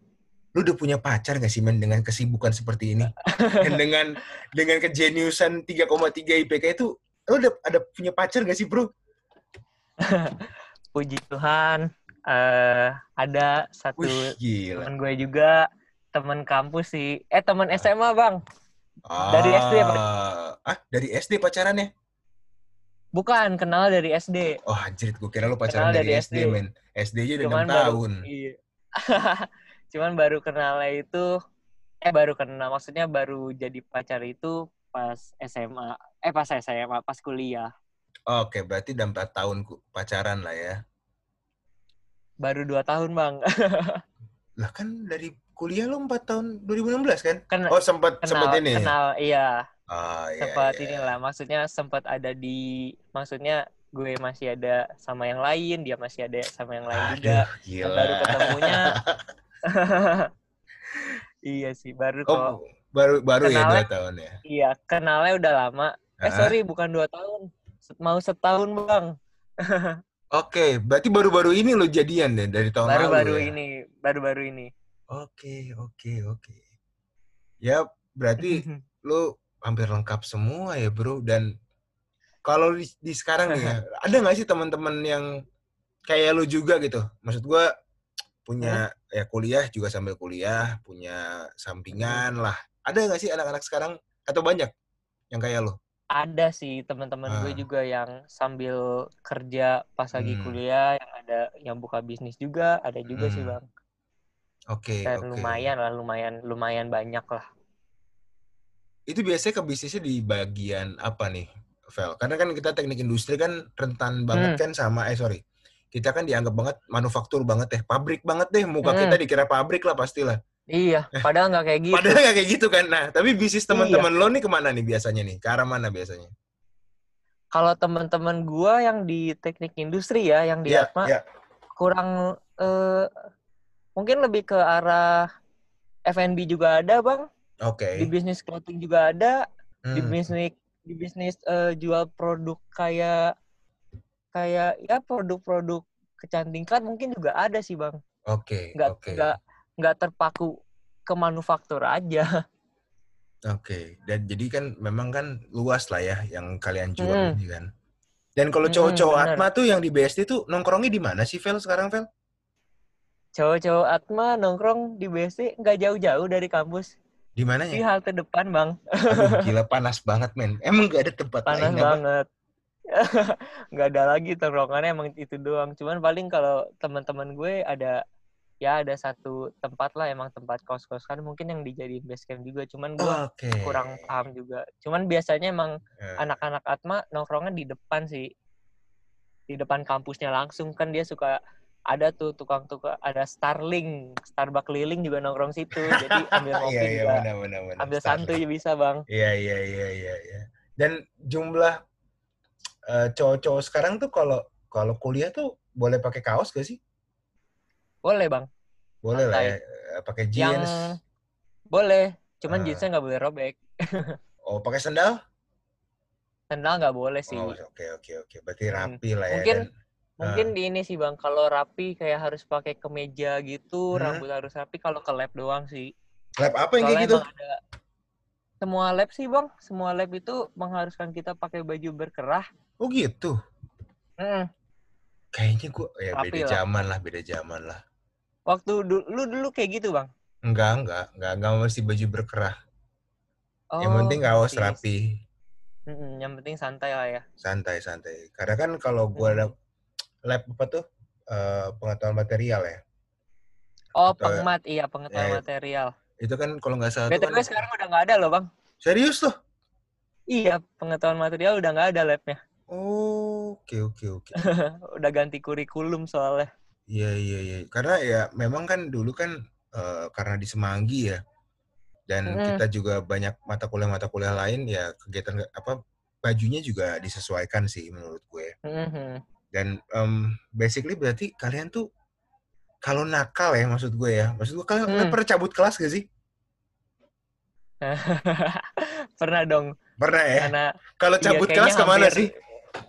[SPEAKER 1] Lu udah punya pacar gak sih men dengan kesibukan seperti ini? Dan dengan dengan kejeniusan 3,3 IPK itu lu udah ada punya pacar gak sih bro?
[SPEAKER 2] Puji Tuhan eh ada satu
[SPEAKER 1] Wih
[SPEAKER 2] teman gue juga teman kampus sih. Eh teman SMA bang. Dari SD apa?
[SPEAKER 1] Ah, dari SD pacarannya?
[SPEAKER 2] Bukan kenal dari SD.
[SPEAKER 1] Oh anjir, gue kira lu pacaran
[SPEAKER 2] Kenal
[SPEAKER 1] dari,
[SPEAKER 2] dari
[SPEAKER 1] SD,
[SPEAKER 2] SD.
[SPEAKER 1] men. SD aja udah 6
[SPEAKER 2] Cuman baru
[SPEAKER 1] tahun.
[SPEAKER 2] iya. Cuman baru kenalnya itu eh baru kenal maksudnya baru jadi pacar itu pas SMA. Eh pas SMA, pas kuliah.
[SPEAKER 1] Oke, berarti udah 4 tahun pacaran lah ya.
[SPEAKER 2] Baru dua tahun, Bang.
[SPEAKER 1] Lah kan dari kuliah lu 4 tahun 2016 kan?
[SPEAKER 2] Ken-
[SPEAKER 1] Oh, sempat
[SPEAKER 2] kenal
[SPEAKER 1] sempat ini.
[SPEAKER 2] kenal iya,
[SPEAKER 1] Ah, iya,
[SPEAKER 2] sempat
[SPEAKER 1] iya.
[SPEAKER 2] inilah. Maksudnya sempat ada di maksudnya gue masih ada sama yang lain, dia masih ada sama yang lain juga.
[SPEAKER 1] Aduh, gila.
[SPEAKER 2] Baru ketemunya Iya sih, baru kok.
[SPEAKER 1] Oh, baru baru ya
[SPEAKER 2] Kenalnya-
[SPEAKER 1] 2 tahun ya.
[SPEAKER 2] Iya, kenalnya udah lama. Eh
[SPEAKER 1] Ah,
[SPEAKER 2] sorry, bukan dua tahun. Set- Mau setahun bang.
[SPEAKER 1] Oke, berarti baru-baru ini lo jadian deh dari tahun
[SPEAKER 2] Baru-baru
[SPEAKER 1] lalu ya?
[SPEAKER 2] ini, baru-baru ini.
[SPEAKER 1] Oke, oke, oke. Ya, berarti lu hampir lengkap semua ya bro dan kalau di, di sekarang nih ya, ada nggak sih teman-teman yang kayak lu juga gitu maksud gua punya ya kuliah juga sambil kuliah punya sampingan lah ada nggak sih anak-anak sekarang atau banyak yang kayak lu
[SPEAKER 2] ada sih teman-teman gue
[SPEAKER 1] Ah.
[SPEAKER 2] juga yang sambil kerja pas lagi
[SPEAKER 1] Hmm.
[SPEAKER 2] kuliah, yang ada yang buka bisnis juga, ada juga sih
[SPEAKER 1] Hmm.
[SPEAKER 2] bang.
[SPEAKER 1] Oke,
[SPEAKER 2] Dan
[SPEAKER 1] oke.
[SPEAKER 2] lumayan lah, lumayan lumayan banyak lah.
[SPEAKER 1] Itu biasanya ke bisnisnya di bagian apa nih, Vel? Karena kan kita teknik industri kan rentan banget
[SPEAKER 2] Hmm.
[SPEAKER 1] kan sama, eh sorry, kita kan dianggap banget manufaktur banget deh, pabrik banget deh, muka
[SPEAKER 2] Hmm.
[SPEAKER 1] kita dikira pabrik lah pastilah.
[SPEAKER 2] Iya, padahal nggak kayak gitu.
[SPEAKER 1] Padahal nggak kayak gitu kan. Nah, tapi bisnis
[SPEAKER 2] Iya.
[SPEAKER 1] teman-teman lo nih ke mana nih biasanya nih? Ke arah mana biasanya?
[SPEAKER 2] Kalau teman-teman gua yang di teknik industri ya, yang di
[SPEAKER 1] Iya,
[SPEAKER 2] Atma
[SPEAKER 1] iya.
[SPEAKER 2] kurang eh, mungkin lebih ke arah F&B juga ada bang,
[SPEAKER 1] Oke.
[SPEAKER 2] di bisnis clothing juga ada, di
[SPEAKER 1] Hmm.
[SPEAKER 2] bisnis di bisnis eh, jual produk kayak kayak ya produk-produk kecantikan mungkin juga ada sih bang,
[SPEAKER 1] Oke,
[SPEAKER 2] nggak
[SPEAKER 1] oke.
[SPEAKER 2] nggak nggak terpaku ke manufaktur aja.
[SPEAKER 1] Oke, dan jadi kan memang kan luas lah ya yang kalian jual
[SPEAKER 2] Hmm.
[SPEAKER 1] ini kan. Dan kalau
[SPEAKER 2] Mm-mm,
[SPEAKER 1] cowok-cowok
[SPEAKER 2] bener.
[SPEAKER 1] Atma tuh yang di BSD tuh nongkrongnya di mana sih, Vel, sekarang, Vel?
[SPEAKER 2] Cowok-cowok Atma nongkrong di BSD nggak jauh-jauh dari kampus,
[SPEAKER 1] Di
[SPEAKER 2] di
[SPEAKER 1] mananya?
[SPEAKER 2] halte depan bang.
[SPEAKER 1] Aduh, gila panas banget, men. Emang gak ada tempat
[SPEAKER 2] panas
[SPEAKER 1] lain apa?
[SPEAKER 2] banget nggak ada lagi tongkrongannya emang itu doang cuman paling kalau teman-teman gue ada ya ada satu tempat lah emang tempat kos-kos kan mungkin yang dijadiin base camp juga cuman gue
[SPEAKER 1] Oke.
[SPEAKER 2] kurang paham juga cuman biasanya emang
[SPEAKER 1] Eh,
[SPEAKER 2] anak-anak Atma nongkrongnya di depan sih di depan kampusnya langsung kan dia suka ada tuh tukang-tukang ada Starling Starbucks keliling juga nongkrong situ jadi ambil
[SPEAKER 1] Iya, iya,
[SPEAKER 2] juga
[SPEAKER 1] benar, benar, benar.
[SPEAKER 2] ambil
[SPEAKER 1] Starling.
[SPEAKER 2] santuy bisa bang
[SPEAKER 1] Iya, iya, iya, iya, iya. Dan jumlah eh, cowok-cowok sekarang tuh kalau kalau kuliah tuh boleh pakai kaos gak sih?
[SPEAKER 2] Boleh bang
[SPEAKER 1] Boleh lah ya. Eh, Pakai
[SPEAKER 2] yang
[SPEAKER 1] jeans.
[SPEAKER 2] boleh cuman
[SPEAKER 1] Ah.
[SPEAKER 2] jeansnya nggak boleh robek
[SPEAKER 1] Oh, pakai sendal?
[SPEAKER 2] sendal nggak boleh sih
[SPEAKER 1] Oh, oke, oke, oke. Berarti
[SPEAKER 2] Hmm.
[SPEAKER 1] rapi lah ya.
[SPEAKER 2] Mungkin-
[SPEAKER 1] dan-
[SPEAKER 2] mungkin di ini sih bang kalau rapi kayak harus pakai kemeja gitu
[SPEAKER 1] Hmm.
[SPEAKER 2] rambut harus rapi kalau ke lab doang sih
[SPEAKER 1] lab apa yang kayak gitu?
[SPEAKER 2] ada semua lab sih bang semua lab itu mengharuskan kita pakai baju berkerah
[SPEAKER 1] Oh gitu.
[SPEAKER 2] Mm.
[SPEAKER 1] Kayaknya gua ya
[SPEAKER 2] Rapi
[SPEAKER 1] beda
[SPEAKER 2] lah.
[SPEAKER 1] zaman lah, beda zaman lah.
[SPEAKER 2] Waktu dulu lu dulu kayak gitu bang?
[SPEAKER 1] Enggak, enggak, enggak, enggak mesti baju berkerah. yang
[SPEAKER 2] Oh,
[SPEAKER 1] penting kaos rapi,
[SPEAKER 2] Mm-mm, yang penting santai lah ya.
[SPEAKER 1] Santai, santai. Karena kan kalau gua ada lab apa tuh eh, pengetahuan material ya,
[SPEAKER 2] oh
[SPEAKER 1] Atau-
[SPEAKER 2] pengmat iya pengetahuan
[SPEAKER 1] Ya,
[SPEAKER 2] material.
[SPEAKER 1] Itu kan kalau nggak salah
[SPEAKER 2] btw
[SPEAKER 1] kan
[SPEAKER 2] sekarang udah nggak ada loh bang.
[SPEAKER 1] Serius tuh.
[SPEAKER 2] iya pengetahuan material udah nggak ada labnya
[SPEAKER 1] Oh, oke, oke, oke.
[SPEAKER 2] udah ganti kurikulum soalnya
[SPEAKER 1] Iya, iya, iya. Karena ya memang kan dulu kan eh, karena di Semanggi ya, dan
[SPEAKER 2] Mm-mm.
[SPEAKER 1] kita juga banyak mata kuliah-mata kuliah lain ya kegiatan apa bajunya juga disesuaikan sih menurut gue.
[SPEAKER 2] Mhm.
[SPEAKER 1] Dan em, basically berarti kalian tuh kalau nakal ya maksud gue ya, maksud gue kalian, kalian
[SPEAKER 2] Hmm.
[SPEAKER 1] pernah cabut kelas gak sih?
[SPEAKER 2] pernah dong
[SPEAKER 1] Pernah ya.
[SPEAKER 2] karena
[SPEAKER 1] Kalau
[SPEAKER 2] iya,
[SPEAKER 1] cabut
[SPEAKER 2] kayaknya
[SPEAKER 1] kelas ke mana
[SPEAKER 2] hampir-
[SPEAKER 1] sih?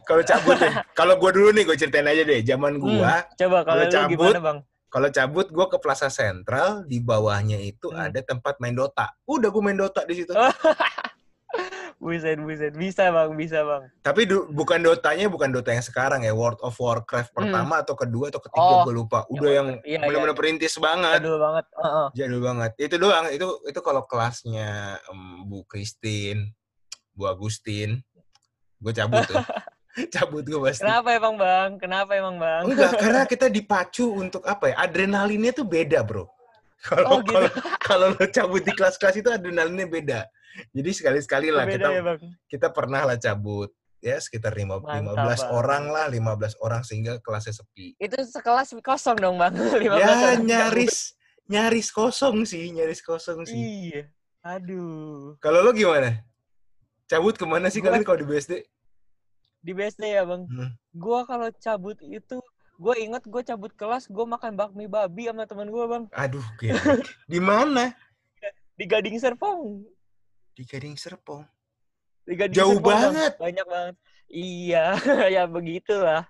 [SPEAKER 1] Kalau cabut deh. Kalau gue dulu nih gue ceritain aja deh. Zaman
[SPEAKER 2] Hmm.
[SPEAKER 1] gua
[SPEAKER 2] coba kalau
[SPEAKER 1] cabut,
[SPEAKER 2] gimana bang
[SPEAKER 1] Kalau cabut gue ke Plaza Sentral, di bawahnya itu
[SPEAKER 2] Hmm.
[SPEAKER 1] ada tempat main Dota. Udah gue main Dota di situ.
[SPEAKER 2] Buset buset bisa bang bisa bang
[SPEAKER 1] Tapi du- bukan Dotanya bukan Dota yang sekarang ya, World of Warcraft pertama atau kedua atau ketiga
[SPEAKER 2] Hmm. Oh,
[SPEAKER 1] gue lupa. Udah yang
[SPEAKER 2] iya,
[SPEAKER 1] benar-benar
[SPEAKER 2] iya.
[SPEAKER 1] perintis banget.
[SPEAKER 2] Aduh banget Heeh.
[SPEAKER 1] Jadul banget. Itu doang. Itu itu kalau kelasnya em, Bu Christine, Bu Agustin, gue cabut tuh. cabut gue pasti.
[SPEAKER 2] kenapa emang bang kenapa emang bang
[SPEAKER 1] Enggak, karena kita dipacu untuk apa ya? Adrenalinnya tuh beda, bro. Kalau
[SPEAKER 2] Oh, gitu.
[SPEAKER 1] kalau lo cabut di kelas-kelas itu adrenalinnya beda. Jadi sekali-sekali lah
[SPEAKER 2] beda
[SPEAKER 1] kita
[SPEAKER 2] ya bang
[SPEAKER 1] kita pernah lah cabut ya sekitar lima-
[SPEAKER 2] Mantap,
[SPEAKER 1] 15
[SPEAKER 2] Bang.
[SPEAKER 1] orang lah, 15 orang sehingga kelasnya sepi.
[SPEAKER 2] itu sekelas kosong dong bang 15
[SPEAKER 1] Ya
[SPEAKER 2] orang
[SPEAKER 1] nyaris nyaris kosong sih, nyaris kosong
[SPEAKER 2] cabut.
[SPEAKER 1] sih.
[SPEAKER 2] iya aduh
[SPEAKER 1] Kalau lo gimana? Cabut ke mana
[SPEAKER 2] sih
[SPEAKER 1] kalian kalau di BSD?
[SPEAKER 2] Di BSD ya bang
[SPEAKER 1] Hmm.
[SPEAKER 2] gua kalau cabut itu gue inget gue cabut kelas gue makan bakmi babi sama teman gue bang
[SPEAKER 1] Aduh, gila. di mana?
[SPEAKER 2] di Gading Serpong
[SPEAKER 1] Di Gading Serpong.
[SPEAKER 2] di Gading
[SPEAKER 1] Jauh
[SPEAKER 2] Serpong, Bang.
[SPEAKER 1] banget.
[SPEAKER 2] banyak banget iya ya begitulah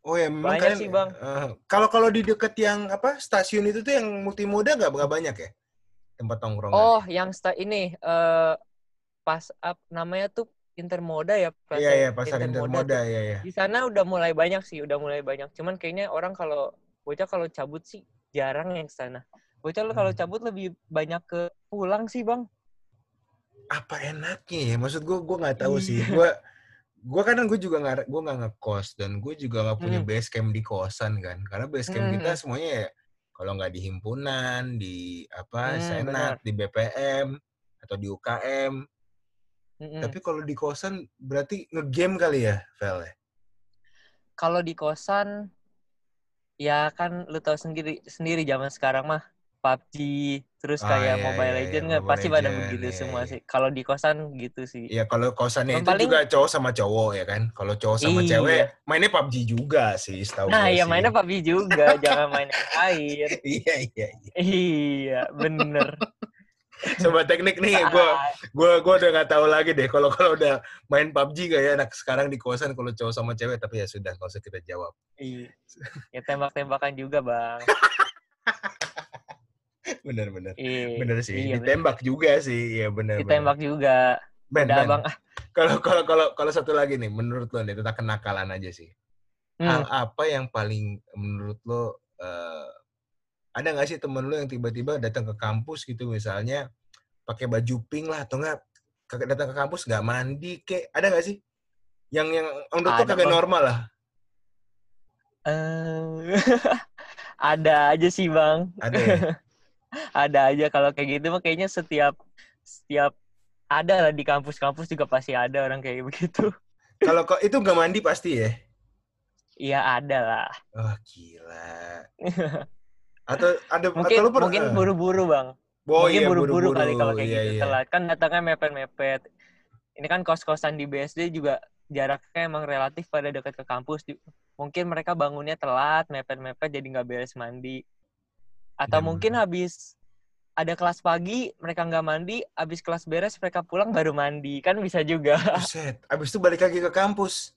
[SPEAKER 1] Oh ya, memang
[SPEAKER 2] Banyak
[SPEAKER 1] kalian,
[SPEAKER 2] sih, Bang.
[SPEAKER 1] eh, kalau kalau di deket yang apa stasiun itu tuh yang multimoda nggak nggak banyak ya tempat tongkrongan.
[SPEAKER 2] oh yang sta ini eh pas up namanya tuh Intermoda ya Plaza
[SPEAKER 1] iya iya pasar intermoda
[SPEAKER 2] tuh.
[SPEAKER 1] ya ya.
[SPEAKER 2] di sana udah mulai banyak sih udah mulai banyak cuman kayaknya orang kalau bocah kalau cabut sih jarang yang ke sana bocah lu kalau
[SPEAKER 1] Hmm.
[SPEAKER 2] cabut lebih banyak ke pulang sih bang
[SPEAKER 1] apa enaknya ya? Maksud gue, gue nggak tahu sih.
[SPEAKER 2] Iya.
[SPEAKER 1] Gue gue kadang gue juga nggak gue nggak ngekos dan gue juga nggak punya
[SPEAKER 2] Hmm.
[SPEAKER 1] base camp di kosan kan karena base camp
[SPEAKER 2] Hmm,
[SPEAKER 1] kita semuanya ya kalau nggak di himpunan di apa
[SPEAKER 2] Hmm,
[SPEAKER 1] senat
[SPEAKER 2] benar.
[SPEAKER 1] di BPM atau di UKM
[SPEAKER 2] Mm-mm.
[SPEAKER 1] tapi kalau di kosan berarti ngegame kali ya Vel ya?
[SPEAKER 2] Kalau di kosan, ya kan lu tahu sendiri sendiri zaman sekarang mah PUBG terus
[SPEAKER 1] Ah,
[SPEAKER 2] kayak
[SPEAKER 1] iya,
[SPEAKER 2] Mobile
[SPEAKER 1] iya,
[SPEAKER 2] Legend
[SPEAKER 1] iya,
[SPEAKER 2] kan
[SPEAKER 1] Mobile
[SPEAKER 2] pasti pada begitu
[SPEAKER 1] iya,
[SPEAKER 2] semua
[SPEAKER 1] iya.
[SPEAKER 2] sih. Kalau di kosan gitu sih.
[SPEAKER 1] Iya kalau kosannya itu
[SPEAKER 2] paling-
[SPEAKER 1] juga cowok sama cowok ya kan kalau cowok sama
[SPEAKER 2] Iya.
[SPEAKER 1] cewek mainnya PUBG juga sih setahu
[SPEAKER 2] Nah,
[SPEAKER 1] gue
[SPEAKER 2] ya
[SPEAKER 1] sih.
[SPEAKER 2] mainnya PUBG juga, jangan main yang lain.
[SPEAKER 1] iya iya iya
[SPEAKER 2] Iya, bener.
[SPEAKER 1] Sobat teknik nih gue gue gue udah nggak tahu lagi deh kalau kalau udah main PUBG gak ya anak sekarang di kosan kalau cowok sama cewek tapi ya sudah nggak usah kita jawab
[SPEAKER 2] Iya. Ya tembak-tembakan juga, Bang.
[SPEAKER 1] bener bener
[SPEAKER 2] Iya.
[SPEAKER 1] bener sih
[SPEAKER 2] Iya, bener.
[SPEAKER 1] ditembak juga sih ya bener
[SPEAKER 2] Ditembak juga.
[SPEAKER 1] Ben,
[SPEAKER 2] Udah,
[SPEAKER 1] Ben,
[SPEAKER 2] Bang.
[SPEAKER 1] Kalau kalau kalau kalau satu lagi nih menurut lo nih tentang kenakalan aja sih hal
[SPEAKER 2] Hmm.
[SPEAKER 1] apa yang paling menurut lo eh, ada nggak sih temen lo yang tiba-tiba datang ke kampus gitu misalnya pakai baju pink lah atau enggak datang ke kampus nggak mandi kek? Ada nggak sih? Yang yang menurut lo
[SPEAKER 2] Ada,
[SPEAKER 1] kagak normal lah.
[SPEAKER 2] Eh, ada aja sih, Bang.
[SPEAKER 1] ada ya?
[SPEAKER 2] Ada aja. Kalau kayak gitu mah kayaknya setiap setiap ada lah di kampus-kampus juga pasti ada orang kayak begitu.
[SPEAKER 1] kalau kok itu nggak mandi pasti ya?
[SPEAKER 2] Iya ada lah.
[SPEAKER 1] wah gila atau ada
[SPEAKER 2] Mungkin
[SPEAKER 1] atau lu per-
[SPEAKER 2] mungkin
[SPEAKER 1] eh.
[SPEAKER 2] buru-buru bang.
[SPEAKER 1] oh,
[SPEAKER 2] mungkin
[SPEAKER 1] iya,
[SPEAKER 2] buru-buru kali kalau kayak
[SPEAKER 1] Iya,
[SPEAKER 2] gitu
[SPEAKER 1] iya.
[SPEAKER 2] telat. Kan datangnya mepet-mepet. Ini kan kos-kosan di BSD juga jaraknya emang relatif pada dekat ke kampus. Mungkin mereka bangunnya telat, mepet-mepet jadi nggak beres mandi. Atau
[SPEAKER 1] Dan-
[SPEAKER 2] mungkin habis ada kelas pagi, mereka nggak mandi, habis kelas beres mereka pulang baru mandi. Kan bisa juga.
[SPEAKER 1] Buset, abis itu balik lagi ke kampus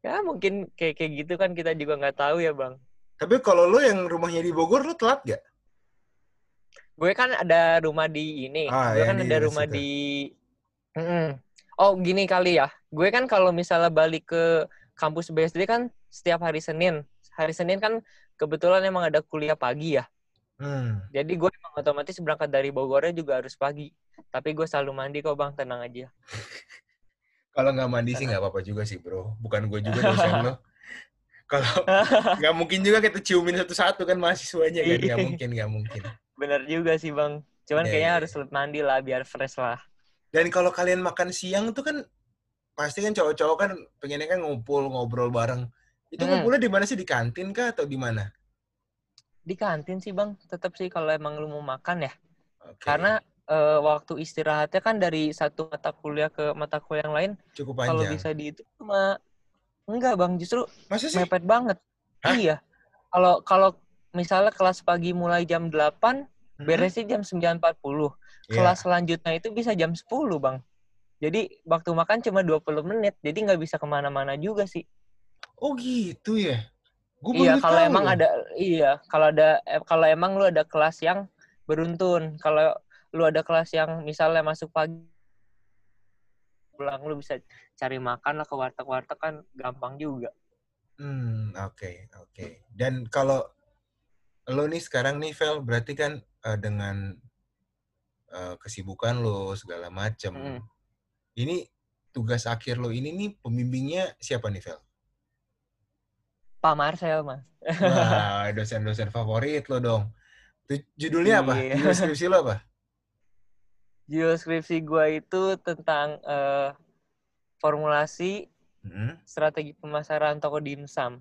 [SPEAKER 2] Ya mungkin kayak kayak gitu kan kita juga nggak tahu ya bang.
[SPEAKER 1] Tapi kalau lo yang rumahnya di Bogor lo telat gak
[SPEAKER 2] Gue kan ada rumah di ini.
[SPEAKER 1] Ah,
[SPEAKER 2] gue
[SPEAKER 1] ya,
[SPEAKER 2] kan ada rumah
[SPEAKER 1] situ.
[SPEAKER 2] di. Mm-mm. Oh gini kali ya. Gue kan kalau misalnya balik ke kampus BSD kan setiap hari Senin. Hari Senin kan kebetulan emang ada kuliah pagi ya.
[SPEAKER 1] hmm.
[SPEAKER 2] Jadi gue emang otomatis berangkat dari Bogornya juga harus pagi. Tapi gue selalu mandi kok bang, tenang aja.
[SPEAKER 1] Kalau nggak mandi sih nggak apa-apa juga sih bro. Bukan gue juga dosen lo. Kalau nggak mungkin juga kita ciumin satu-satu kan mahasiswanya kan. Nggak
[SPEAKER 2] Iya.
[SPEAKER 1] mungkin, nggak mungkin.
[SPEAKER 2] Bener juga sih bang. Cuman
[SPEAKER 1] Iya,
[SPEAKER 2] kayaknya
[SPEAKER 1] iya,
[SPEAKER 2] harus mandi lah biar fresh lah.
[SPEAKER 1] Dan kalau kalian makan siang tuh kan pasti kan cowok-cowok kan pengennya kan ngumpul ngobrol bareng. Itu
[SPEAKER 2] Hmm.
[SPEAKER 1] ngumpulnya di mana sih di kantin kah atau di mana?
[SPEAKER 2] Di kantin sih bang, tetap sih kalau emang lu mau makan ya.
[SPEAKER 1] Oke.
[SPEAKER 2] Karena eh, waktu istirahatnya kan dari satu mata kuliah ke mata kuliah yang lain,
[SPEAKER 1] cukup
[SPEAKER 2] kalau
[SPEAKER 1] panjang.
[SPEAKER 2] bisa dihitung cuma enggak bang, justru
[SPEAKER 1] Masa sih?
[SPEAKER 2] mepet banget.
[SPEAKER 1] Hah?
[SPEAKER 2] Iya. Kalau kalau misalnya kelas pagi mulai jam 8,
[SPEAKER 1] Hmm?
[SPEAKER 2] beresnya jam 9.40.
[SPEAKER 1] Iya.
[SPEAKER 2] Kelas selanjutnya itu bisa jam 10, Bang. Jadi waktu makan cuma 20 menit, jadi nggak bisa ke mana-mana juga sih.
[SPEAKER 1] Oh gitu ya. Gue
[SPEAKER 2] iya, kalau emang
[SPEAKER 1] loh.
[SPEAKER 2] ada iya, kalau ada eh, kalau emang lu ada kelas yang beruntun. Kalau lu ada kelas yang misalnya masuk pagi pulang lu bisa cari makan lah ke warteg-warteg kan gampang juga.
[SPEAKER 1] Hmm, oke, oke. Dan kalau lo nih sekarang nih, Vel, berarti kan eh, dengan eh, kesibukan lo segala macem,
[SPEAKER 2] Mm.
[SPEAKER 1] ini tugas akhir lo ini nih pembimbingnya siapa nih, Vel?
[SPEAKER 2] Pak Marcel, Mas.
[SPEAKER 1] Wah, dosen-dosen favorit lo dong. Judulnya apa?
[SPEAKER 2] Iya.
[SPEAKER 1] Judul skripsi lo apa?
[SPEAKER 2] Judul skripsi gua itu tentang eh, formulasi
[SPEAKER 1] Hmm?
[SPEAKER 2] strategi pemasaran toko dimsum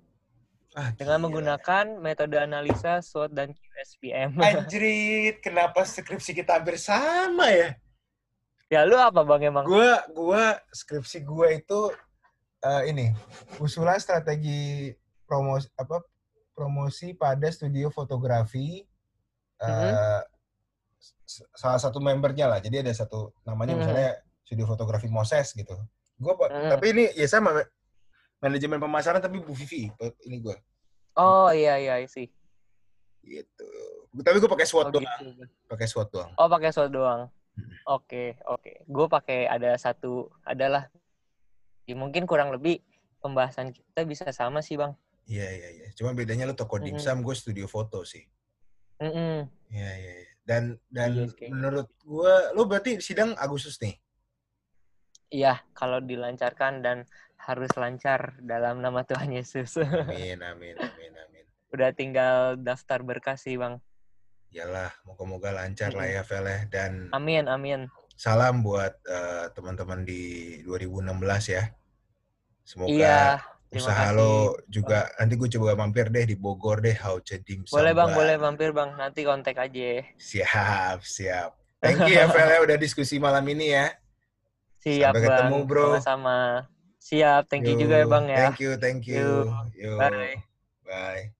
[SPEAKER 1] Ah,
[SPEAKER 2] dengan
[SPEAKER 1] gila.
[SPEAKER 2] menggunakan metode analisa SWOT dan QSPM.
[SPEAKER 1] Anjrit, kenapa skripsi kita hampir sama ya?
[SPEAKER 2] ya lu apa bang emang?
[SPEAKER 1] Gua, gua skripsi gua itu eh, ini usulan strategi promosi apa promosi pada studio fotografi eh,
[SPEAKER 2] Mhm.
[SPEAKER 1] s- salah satu membernya lah. Jadi ada satu namanya
[SPEAKER 2] Mhm.
[SPEAKER 1] misalnya studio fotografi Moses gitu. Gua pa-
[SPEAKER 2] Mhm.
[SPEAKER 1] tapi ini ya sama manajemen pemasaran tapi Bu Vivi ini gua
[SPEAKER 2] Oh iya iya sih.
[SPEAKER 1] gitu. Tapi gua pakai SWOT
[SPEAKER 2] Oh,
[SPEAKER 1] doang,
[SPEAKER 2] gitu.
[SPEAKER 1] pakai SWOT doang.
[SPEAKER 2] Oh pakai SWOT doang.
[SPEAKER 1] Hmm.
[SPEAKER 2] Oke oke. Gue pakai ada satu adalah ya, mungkin kurang lebih pembahasan kita bisa sama sih bang.
[SPEAKER 1] Iya iya iya. Cuma bedanya lu toko dimsum, gue studio foto sih. Iya iya. iya. Dan dan
[SPEAKER 2] Iya, kayak
[SPEAKER 1] menurut gue, lo berarti sidang Agustus nih.
[SPEAKER 2] Iya, kalau dilancarkan dan harus lancar dalam nama Tuhan Yesus.
[SPEAKER 1] Amin, amin, amin, amin.
[SPEAKER 2] Udah tinggal daftar berkas sih, Bang.
[SPEAKER 1] Yalah, moga-moga lancar lah ya, Vel ya. Dan
[SPEAKER 2] Amin, amin.
[SPEAKER 1] salam buat eh, teman-teman di 2016 ya. Semoga
[SPEAKER 2] Iya,
[SPEAKER 1] usaha
[SPEAKER 2] kasih.
[SPEAKER 1] lo juga nanti gue coba mampir deh di Bogor deh How Cedim
[SPEAKER 2] Boleh, Bang, boleh mampir, Bang. Nanti kontak aja.
[SPEAKER 1] Siap, siap. Thank you ya Vel ya udah diskusi malam ini ya.
[SPEAKER 2] Siap,
[SPEAKER 1] Sampai
[SPEAKER 2] Bang.
[SPEAKER 1] ketemu, bro.
[SPEAKER 2] Sama-sama. Siap, thank you juga ya, Bang ya.
[SPEAKER 1] Thank you, thank you. Yo.
[SPEAKER 2] Bye.
[SPEAKER 1] Bye.